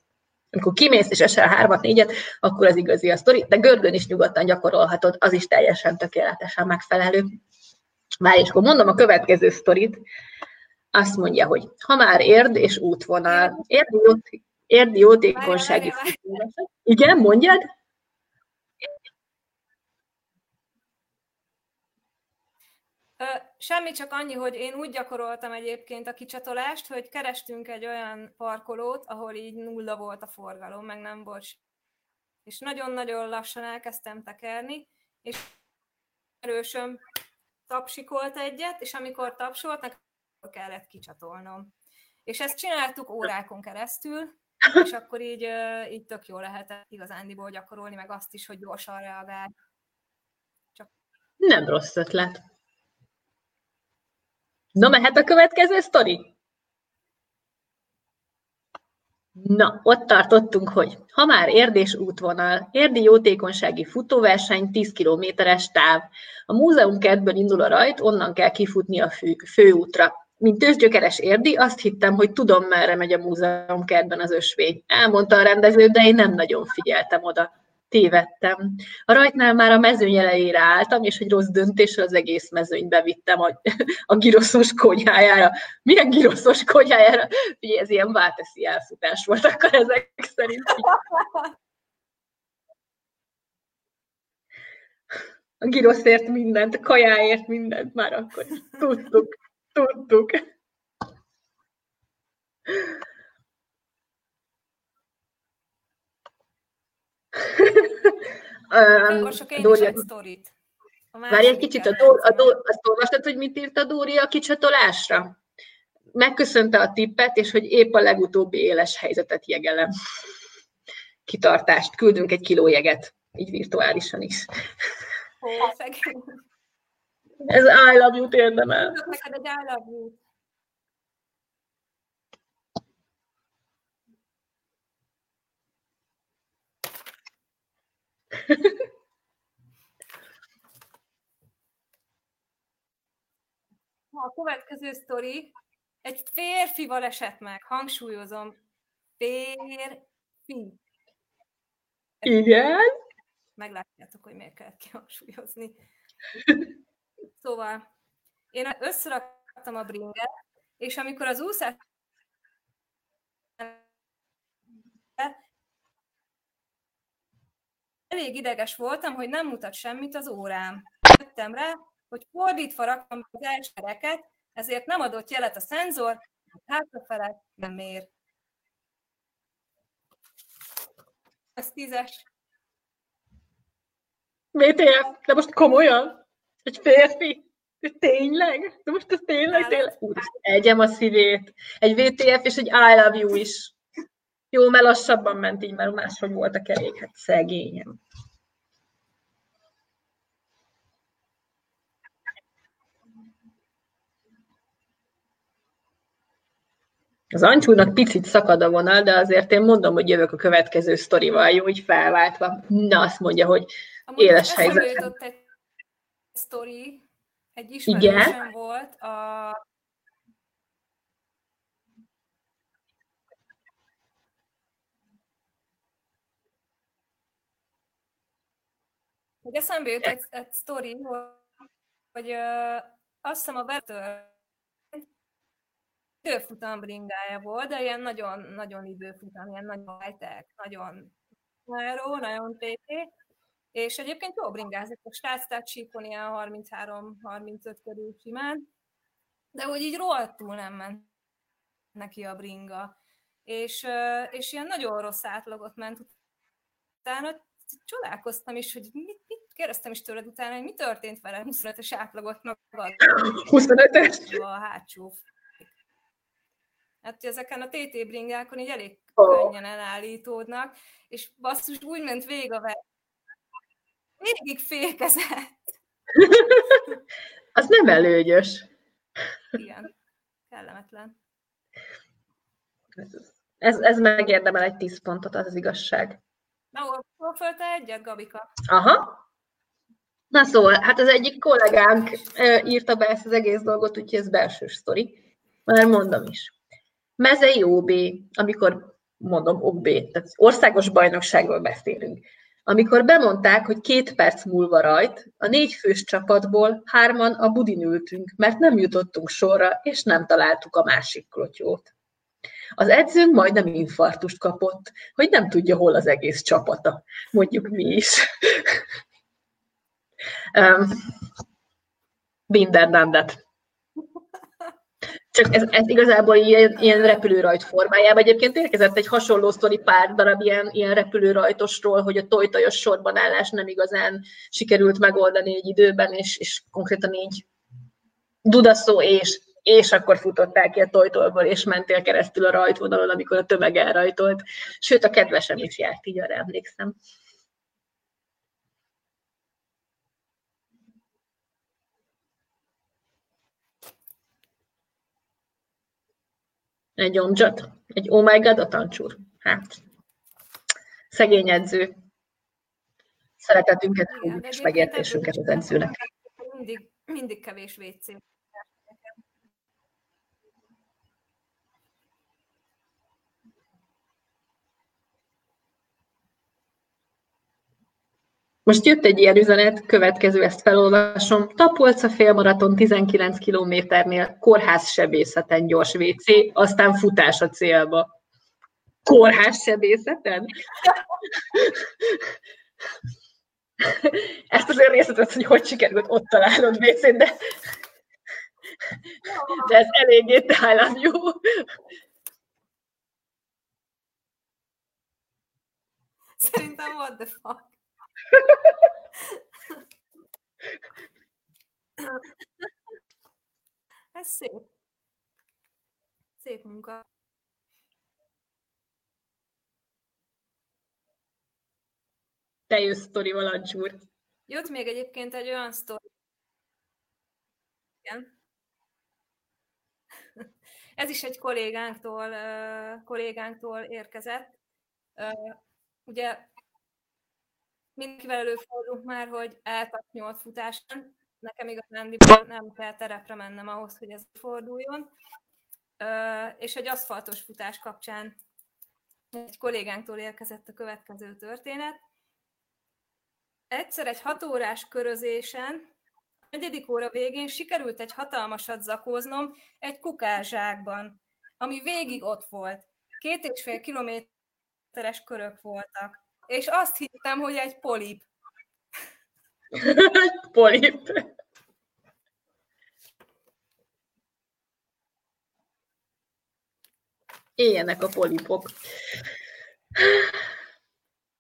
amikor kimész és esel hármat, négyet, akkor az igazi a sztori, de görgön is nyugodtan gyakorolhatod, az is teljesen tökéletesen megfelelő. Várj, és akkor mondom a következő sztorit. Azt mondja, hogy ha már érd és útvonal, érdi, jót, érdi jótékonysági Igen, mondjad? Semmi, csak annyi, hogy én úgy gyakoroltam egyébként a kicsatolást, hogy kerestünk egy olyan parkolót, ahol így nulla volt a forgalom, meg nem volt És nagyon-nagyon lassan elkezdtem tekerni, és erősöm tapsikolt egyet, és amikor tapsolt, akkor kellett kicsatolnom. És ezt csináltuk órákon keresztül, és akkor így, így tök jó lehetett igazándiból gyakorolni, meg azt is, hogy gyorsan reagál. Csak... Nem rossz ötlet. Na, mehet a következő sztori? Na, ott tartottunk, hogy ha már érdés útvonal, érdi jótékonysági futóverseny 10 kilométeres táv. A múzeum kertből indul a rajt, onnan kell kifutni a fő, főútra. Mint tőzsgyökeres érdi, azt hittem, hogy tudom, merre megy a múzeum kertben az ösvény. Elmondta a rendező, de én nem nagyon figyeltem oda. Tévedtem. A rajtnál már a mezőny elejére álltam, és egy rossz döntéssel az egész mezőnyt bevittem a, a giroszos konyhájára. Milyen giroszos konyhájára? Ugye ez ilyen válteszi elfutás volt akkor ezek szerint. A giroszért mindent, a kajáért mindent már akkor tudtuk, tudtuk. Olvasok én Dóri, is egy sztorit. Várj egy kicsit, a Dóri, a Dóri, azt olvastad, hogy mit írt a Dóri a kicsatolásra? Megköszönte a tippet, és hogy épp a legutóbbi éles helyzetet jegelem. Kitartást, küldünk egy kiló jeget, így virtuálisan is. Ó, Ez I love you-t érdemel. Neked egy I love you A következő sztori egy férfival esett meg, hangsúlyozom, férfi. Igen. Meglátjátok, hogy miért kellett kihangsúlyozni. Szóval, én összeraktam a bringet, és amikor az úszás elég ideges voltam, hogy nem mutat semmit az órám. Jöttem rá, hogy fordítva rakom az elsőreket, ezért nem adott jelet a szenzor, hátrafele nem mér. Ez tízes. VTF, de most komolyan? Egy férfi? Tényleg? De most ez tényleg, tényleg? Úristen, egyem a szívét. Egy VTF és egy I love you is. Jó, mert lassabban ment így, mert máshogy volt a kerék. Hát szegényem. Az Ancsúnak picit szakad a vonal, de azért én mondom, hogy jövök a következő sztorival, jó, így felváltva. Na, azt mondja, hogy Amúgy éles helyzet. egy sztori, egy ismerősem volt a hogy eszembe jut egy, egy sztori, hogy, hogy uh, azt hiszem a vető időfutam bringája volt, de ilyen nagyon, nagyon időfutam, ilyen nagyon high nagyon aero, nagyon TT, és egyébként jó bringázik a stác, tehát síkon ilyen 33-35 körül simán, de hogy így rohadtul nem ment neki a bringa. És, és ilyen nagyon rossz átlagot ment utána, csodálkoztam is, hogy mit, mit kérdeztem is tőled utána, hogy mi történt vele 25-ös átlagot magad. 25-es? A hátsó. Hát ezeken a TT bringákon így elég oh. könnyen elállítódnak, és basszus úgy ment végig a ver. Végig fékezett. Az nem előgyös. Igen, kellemetlen. Ez, ez megérdemel egy 10 pontot, az az igazság. Na, hol fölte egyet, Gabika? Aha. Na szóval, hát az egyik kollégánk írta be ezt az egész dolgot, úgyhogy ez belső sztori. Már mondom is. Mezei OB, amikor mondom OB, tehát országos bajnokságról beszélünk. Amikor bemondták, hogy két perc múlva rajt, a négy fős csapatból hárman a budin ültünk, mert nem jutottunk sorra, és nem találtuk a másik klotyót. Az edzőnk majdnem infartust kapott, hogy nem tudja, hol az egész csapata. Mondjuk mi is. Um. Csak ez, ez igazából ilyen, ilyen repülőrajt formájában. Egyébként érkezett egy hasonló sztori pár darab ilyen, ilyen repülőrajtosról, hogy a tojtajos sorban állás nem igazán sikerült megoldani egy időben, és, és konkrétan így dudaszó és és akkor futottál ki a tojtolból, és mentél keresztül a rajtvonalon, amikor a tömeg elrajtolt. Sőt, a kedvesem is járt, így arra emlékszem. Egy omzsat? Egy oh my god, a tancsúr. Hát, szegény edző. Szeretetünket és megértésünket az edzőnek. Mindig, mindig kevés WC. Most jött egy ilyen üzenet, következő ezt felolvasom. Tapolca félmaraton 19 kilométernél, kórház sebészeten gyors WC, aztán futás a célba. Kórház sebészeten? Ezt azért részletet, hogy hogy sikerült ott találnod wc de, de ez eléggé tájlán jó. Szerintem what the fuck. Ez szép. Szép munka. Te jössz sztorival, Ancsúr. Jött még egyébként egy olyan sztori. Igen. Ez is egy kollégánktól, kollégánktól érkezett. Ugye mindenkivel előfordult már, hogy eltart nyolc futásán, nekem igazándiból nem kell terepre mennem ahhoz, hogy ez forduljon. És egy aszfaltos futás kapcsán egy kollégánktól érkezett a következő történet. Egyszer egy hat órás körözésen, a negyedik óra végén sikerült egy hatalmasat zakóznom egy kukázsákban, ami végig ott volt. Két és fél kilométeres körök voltak és azt hittem, hogy egy polip. egy polip. Éljenek a polipok.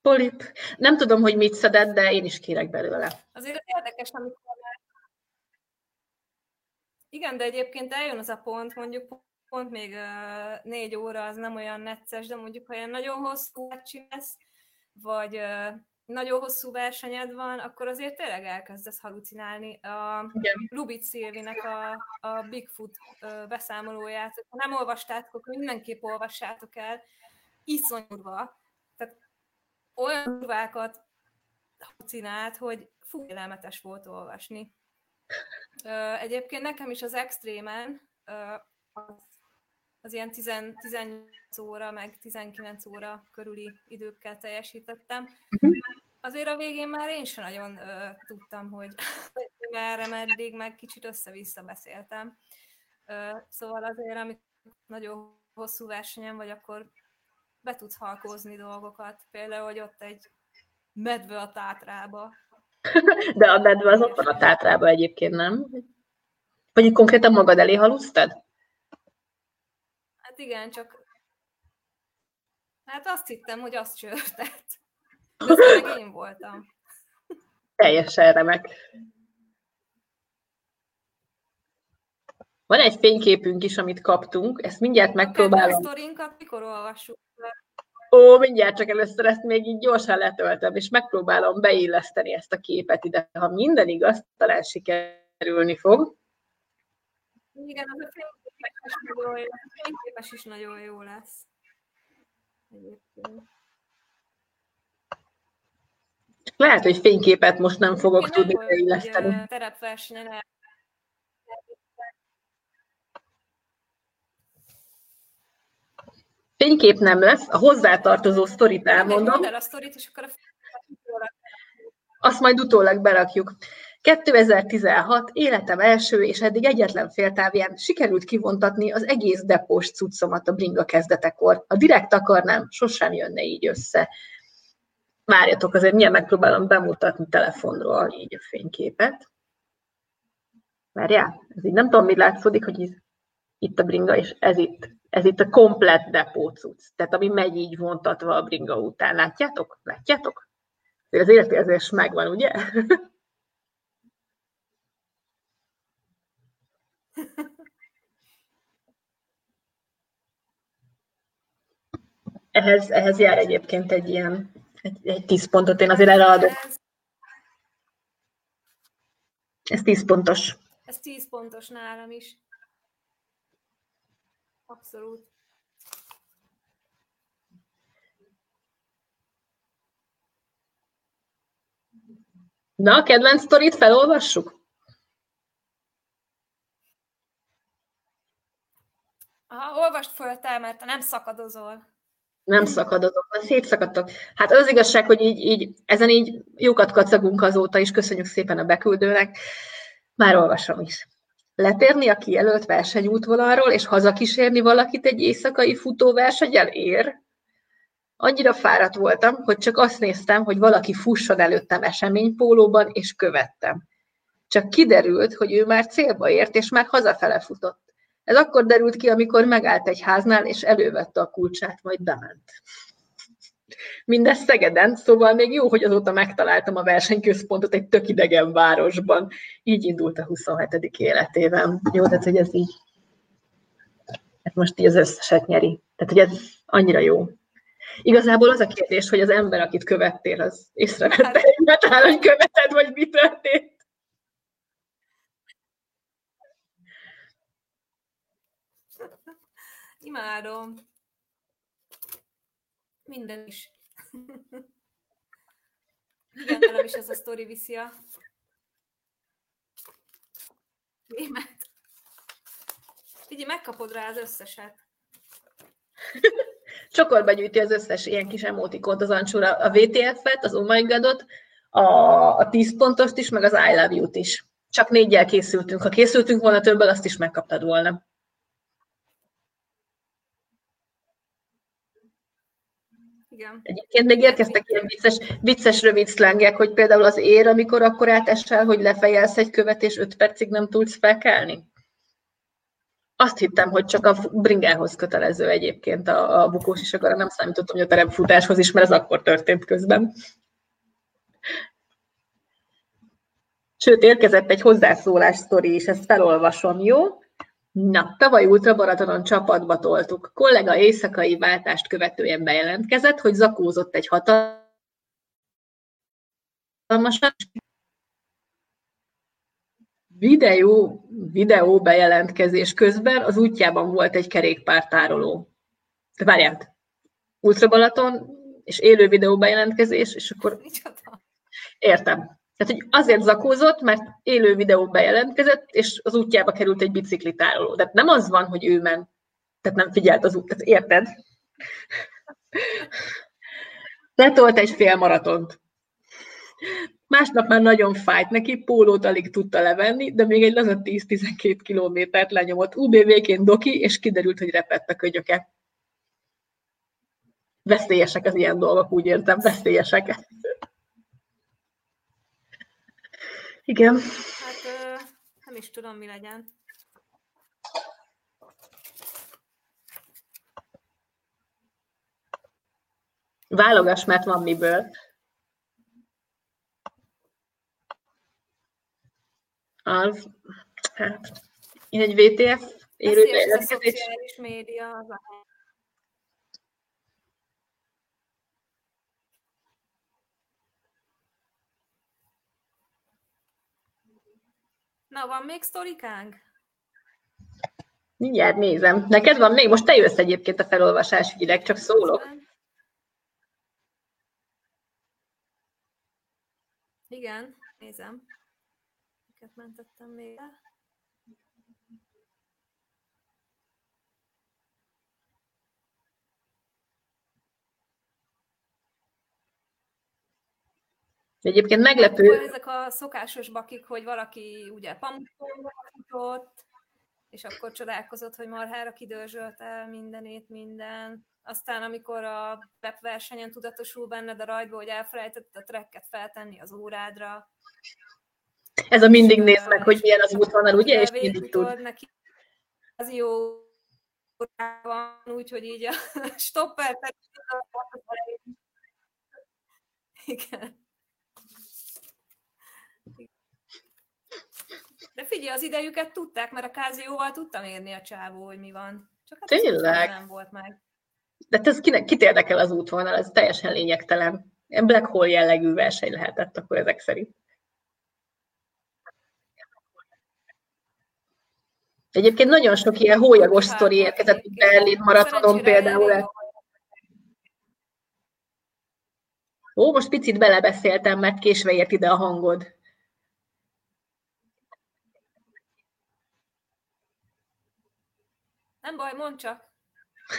Polip. Nem tudom, hogy mit szedett, de én is kérek belőle. Azért érdekes, amikor már... Igen, de egyébként eljön az a pont, mondjuk pont még négy óra az nem olyan necces, de mondjuk, ha ilyen nagyon hosszú csinálsz, vagy nagyon hosszú versenyed van, akkor azért tényleg elkezdesz halucinálni. A Igen. Lubit Szilvinek a, a Bigfoot beszámolóját, ha nem olvastátok, akkor mindenképp olvassátok el, iszonyúrva. Tehát olyan durvákat halucinált, hogy fú, élelmetes volt olvasni. Egyébként nekem is az extrémen az az ilyen 10, 18 óra, meg 19 óra körüli időkkel teljesítettem. Uh-huh. Azért a végén már én sem nagyon uh, tudtam, hogy merre, meddig, meg kicsit össze-vissza beszéltem. Uh, szóval azért, amikor nagyon hosszú versenyen vagy, akkor be tudsz halkózni dolgokat. Például, hogy ott egy medve a tátrába. De a medve az ott van a tátrába egyébként, nem? Vagy konkrétan magad elé halusztad? igen, csak hát azt hittem, hogy azt csörtett. De meg én voltam. Teljesen remek. Van egy fényképünk is, amit kaptunk, ezt mindjárt megpróbálom. A sztorinkat mikor olvassuk? Ó, mindjárt csak először ezt még így gyorsan letöltem, és megpróbálom beilleszteni ezt a képet ide. Ha minden igaz, talán sikerülni fog. Igen, az a fényképes is nagyon jó, fényképes is nagyon jó lesz. Lehet, hogy fényképet most nem fogok Én tudni beilleszteni. Terepversenyen Fénykép nem lesz, a hozzátartozó sztorit elmondom. El a sztorit, és akkor a azt majd utólag berakjuk. 2016 életem első és eddig egyetlen féltávíján sikerült kivontatni az egész depós cuccomat a bringa kezdetekor. A direkt akarnám, sosem jönne így össze. Várjatok, azért milyen megpróbálom bemutatni telefonról így a fényképet. Várjál, ez így nem tudom, mi látszódik, hogy ez, itt a bringa, és ez itt, ez itt a komplett depó cucc. Tehát ami megy így vontatva a bringa után. Látjátok? Látjátok? Az életérzés megvan, ugye? ehhez, ehhez jár egyébként egy ilyen, egy, egy tíz pontot, én azért erre adok. Ez tíz pontos. Ez tíz pontos nálam is. Abszolút. Na, kedvenc sztorit felolvassuk? Aha, olvast föl te, mert nem szakadozol. Nem szakadozok, mert szétszakadtak. Hát az igazság, hogy így, így, ezen így jókat kacagunk azóta is, köszönjük szépen a beküldőnek. Már olvasom is. Letérni a kijelölt versenyútvonalról, és hazakísérni valakit egy éjszakai futóversenyen ér? Annyira fáradt voltam, hogy csak azt néztem, hogy valaki fusson előttem eseménypólóban, és követtem. Csak kiderült, hogy ő már célba ért, és már hazafele futott. Ez akkor derült ki, amikor megállt egy háznál, és elővette a kulcsát, majd bement. Mindez Szegeden, szóval még jó, hogy azóta megtaláltam a versenyközpontot egy tök idegen városban. Így indult a 27. életében. Jó, tehát hogy ez így, hát most így az összeset nyeri. Tehát, hogy ez annyira jó. Igazából az a kérdés, hogy az ember, akit követtél, az észrevette egyáltalán, hogy követed, vagy mi történt. Imádom. Minden is. Igen, velem is ez a sztori viszi a német. Figyelj, megkapod rá az összeset. Csokorba gyűjti az összes ilyen kis emotikot az Ancsúra, a VTF-et, az Oh My God-ot, a, a 10 pontost is, meg az I Love You-t is. Csak négyel készültünk. Ha készültünk volna többel, azt is megkaptad volna. Igen. Egyébként még érkeztek ilyen vicces, vicces rövid szlengek, hogy például az ér, amikor akkor átesel, hogy lefejelsz egy követ, és öt percig nem tudsz felkelni. Azt hittem, hogy csak a bringához kötelező egyébként a, a bukós, és akkor nem számítottam, hogy a terepfutáshoz is, mert ez akkor történt közben. Sőt, érkezett egy hozzászólás sztori is, ezt felolvasom, jó? Na, tavaly ultrabaratonon csapatba toltuk. Kollega éjszakai váltást követően bejelentkezett, hogy zakózott egy hatalmasat. Videó, videó bejelentkezés közben az útjában volt egy kerékpártároló. De várját, ultrabalaton és élő videó bejelentkezés, és akkor... Értem. Tehát, hogy azért zakózott, mert élő videó bejelentkezett, és az útjába került egy biciklitároló. Tehát nem az van, hogy ő ment, tehát nem figyelt az út, tehát érted? Letolt egy fél maratont. Másnap már nagyon fájt neki, pólót alig tudta levenni, de még egy laza 10-12 kilométert lenyomott UBV-ként doki, és kiderült, hogy repett a könyöke. Veszélyesek az ilyen dolgok, úgy értem, veszélyesek. Igen. Hát ö, nem is tudom, mi legyen. Válogass, mert van miből. Az, hát, én egy VTF élő a szociális média az a Na, van még sztorikánk? Mindjárt nézem. Neked van még? Most te jössz egyébként a felolvasás ügyileg, csak szólok. Igen, nézem. Miket mentettem még Egyébként meglepő. Hát, ezek a szokásos bakik, hogy valaki ugye pamukon futott, és akkor csodálkozott, hogy marhára kidörzsölt el mindenét, minden. Aztán, amikor a web versenyen tudatosul benned a rajtba, hogy elfelejtett a trekket feltenni az órádra. Ez a mindig néz meg, hogy milyen az útvonal, ugye? És mindig tud. Neki az jó van, úgyhogy így a stopper Igen. De figyelj, az idejüket tudták, mert a kázióval tudtam érni a csávó, hogy mi van. Csak hát Tényleg? nem volt meg. De ez kinek, kit érdekel az útvonal? Ez teljesen lényegtelen. Black Hole jellegű verseny lehetett akkor ezek szerint. Egyébként nagyon sok ilyen hólyagos sztori érkezett Berlin maratonon például. Ó, most picit belebeszéltem, mert késve ért ide a hangod. Nem baj, mondd csak.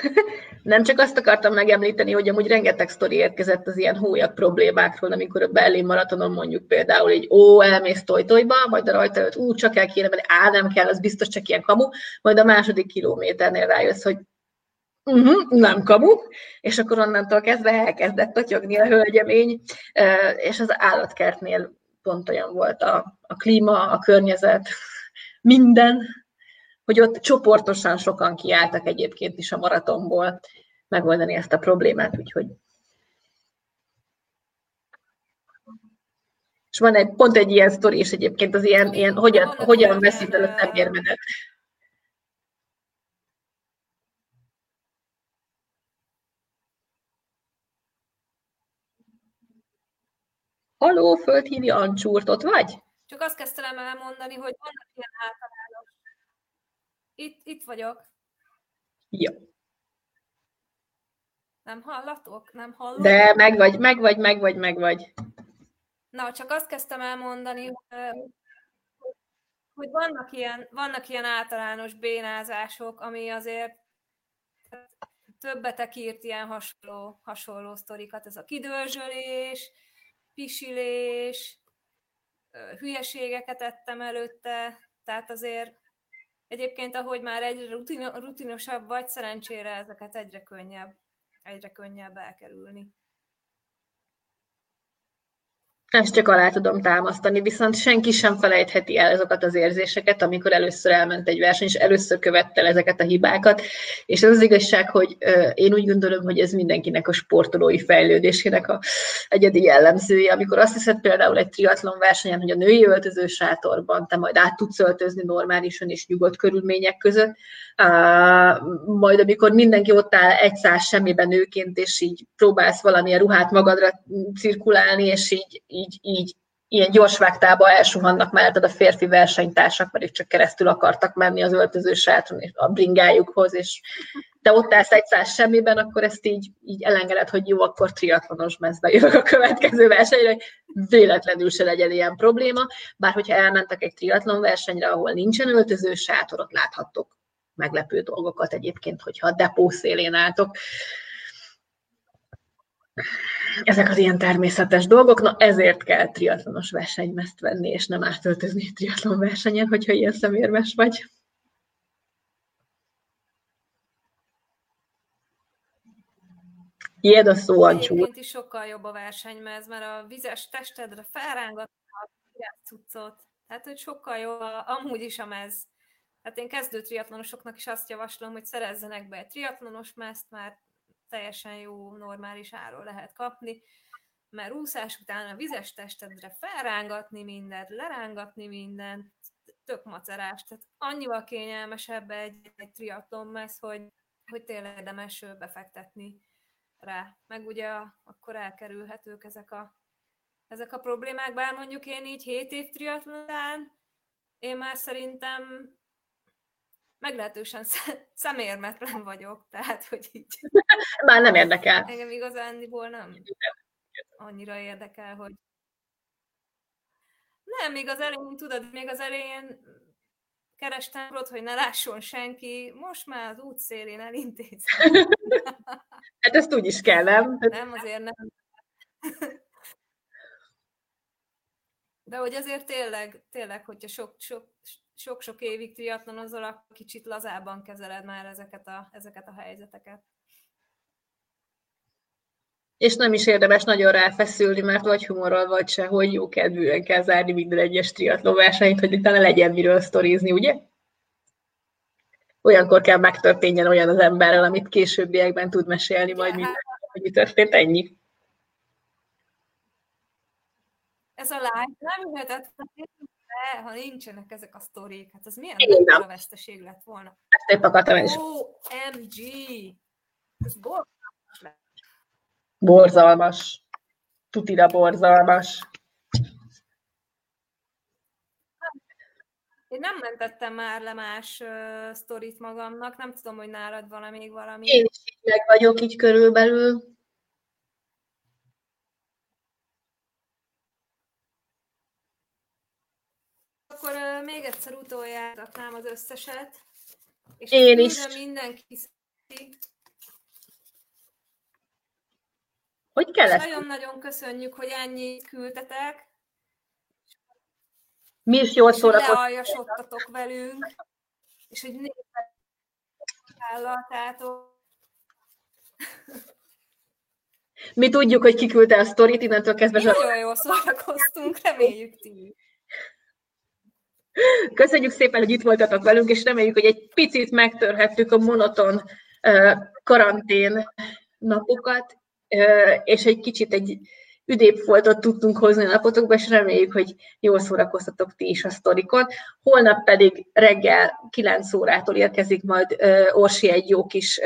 Nem csak azt akartam megemlíteni, hogy amúgy rengeteg sztori érkezett az ilyen hólyag problémákról, amikor a Berlin maratonon mondjuk például így, ó, elmész tojtojba, majd a rajta előtt, ú, csak el kéne menni, á, nem kell, az biztos csak ilyen kamu, majd a második kilométernél rájössz, hogy uh-huh, nem kamu, és akkor onnantól kezdve elkezdett totyogni a hölgyemény, és az állatkertnél pont olyan volt a, a klíma, a környezet, minden, hogy ott csoportosan sokan kiálltak egyébként is a maratonból megoldani ezt a problémát, úgyhogy és van egy, pont egy ilyen sztori is egyébként, az ilyen, ilyen hogyan, hogyan veszít el a szemérmedet. Haló, földhívi Ancsúrt, ott vagy? Csak azt kezdtem elmondani, hogy vannak ilyen általános. Itt, itt vagyok. Jó. Nem hallatok? Nem hallok? De meg vagy, meg vagy, meg vagy, meg vagy. Na, csak azt kezdtem elmondani, hogy vannak ilyen, vannak ilyen általános bénázások, ami azért többetek írt ilyen hasonló, hasonló sztorikat, ez a kidőrzsölés, pisilés, hülyeségeket ettem előtte, tehát azért egyébként, ahogy már egyre rutinosabb vagy, szerencsére ezeket egyre könnyebb, egyre könnyebb elkerülni. Ezt csak alá tudom támasztani, viszont senki sem felejtheti el azokat az érzéseket, amikor először elment egy verseny, és először követte ezeket a hibákat. És az az igazság, hogy én úgy gondolom, hogy ez mindenkinek a sportolói fejlődésének a egyedi jellemzője. Amikor azt hiszed például egy triatlon versenyen, hogy a női öltöző sátorban te majd át tudsz öltözni normálisan és nyugodt körülmények között, majd amikor mindenki ott áll egy száz semmiben nőként, és így próbálsz valamilyen ruhát magadra cirkulálni, és így, így, így ilyen gyors vágtába elsuhannak melletted a férfi versenytársak, pedig csak keresztül akartak menni az öltöző sátron és a bringájukhoz, és te ott állsz egy száz semmiben, akkor ezt így, így elengeded, hogy jó, akkor triatlonos mezbe jövök a következő versenyre, hogy véletlenül se legyen ilyen probléma, bár hogyha elmentek egy triatlon versenyre, ahol nincsen öltöző sátor, ott láthattok meglepő dolgokat egyébként, hogyha a depó szélén álltok. Ezek az ilyen természetes dolgok, na ezért kell triatlonos versenymezt venni, és nem átöltözni triatlon versenyen, hogyha ilyen szemérmes vagy. Ilyed a szó, Ancsú. Egyébként is sokkal jobb a versenymez, mert a vizes testedre felrángat a cuccot. Tehát, hogy sokkal jobb amúgy is a mez. Hát én kezdő triatlonosoknak is azt javaslom, hogy szerezzenek be egy triatlonos mezt, mert teljesen jó, normális áról lehet kapni, mert úszás után a vizes testedre felrángatni mindent, lerángatni mindent, tök macerás, tehát annyival kényelmesebb egy, egy triatlon mez, hogy, hogy tényleg érdemes befektetni rá. Meg ugye akkor elkerülhetők ezek a, ezek a problémák, bár mondjuk én így 7 év triatlonán, én már szerintem meglehetősen szemérmetlen vagyok, tehát, hogy így... Már nem érdekel. Engem igazándiból nem annyira érdekel, hogy nem, még az elején, tudod, még az elején kerestem ott, hogy ne lásson senki, most már az útszélén elintézem. hát ezt úgy is kell, nem? Nem, azért nem. De hogy azért tényleg, tényleg, hogyha sok, sok, sok-sok évig triatlonozol, akkor kicsit lazában kezeled már ezeket a, ezeket a helyzeteket. És nem is érdemes nagyon ráfeszülni, mert vagy humorral, vagy se, hogy jó kedvűen kell zárni minden egyes triatlon versenyt, hogy utána legyen miről sztorizni, ugye? Olyankor kell megtörténjen olyan az emberrel, amit későbbiekben tud mesélni, majd minden, hogy mi történt, ennyi. Ez a live nem jöhetett, de ha nincsenek ezek a sztorik, hát az milyen a veszteség lett volna. Ezt épp akartam is. OMG! Ez borzalmas lett. Borzalmas. Tutira borzalmas. Én nem mentettem már le más uh, sztorit magamnak, nem tudom, hogy nálad van még valami. Én is így meg vagyok így körülbelül. akkor uh, még egyszer utoljáratnám az összeset. És Én is. Mindenki szereti. Hogy kell ezt? Nagyon-nagyon köszönjük, hogy ennyi küldtetek. Mi is jól szórakoztatok. velünk, és hogy nézzétek Mi tudjuk, hogy kiküldte a sztorit, innentől kezdve... Mi nagyon jól szórakoztunk, reméljük ti Köszönjük szépen, hogy itt voltatok velünk, és reméljük, hogy egy picit megtörhettük a monoton karantén napokat, és egy kicsit egy üdébb foltot tudtunk hozni a napotokba, és reméljük, hogy jól szórakoztatok ti is a sztorikon. Holnap pedig reggel 9 órától érkezik majd Orsi egy jó kis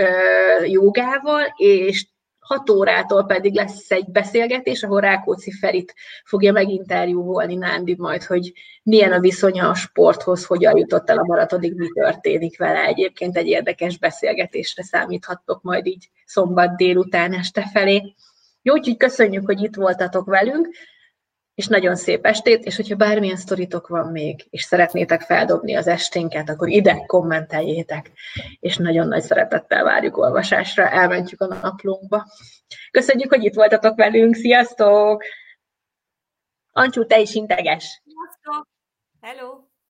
jogával, és 6 órától pedig lesz egy beszélgetés, ahol Rákóczi Ferit fogja meginterjúvolni Nándi majd, hogy milyen a viszonya a sporthoz, hogyan jutott el a maratonig, mi történik vele. Egyébként egy érdekes beszélgetésre számíthattok majd így szombat délután este felé. Jó, úgyhogy köszönjük, hogy itt voltatok velünk, és nagyon szép estét, és hogyha bármilyen sztoritok van még, és szeretnétek feldobni az esténket, akkor ide kommenteljétek, és nagyon nagy szeretettel várjuk olvasásra, elmentjük a naplónkba. Köszönjük, hogy itt voltatok velünk, sziasztok! Ancsú, te is integes! Sziasztok! Hello!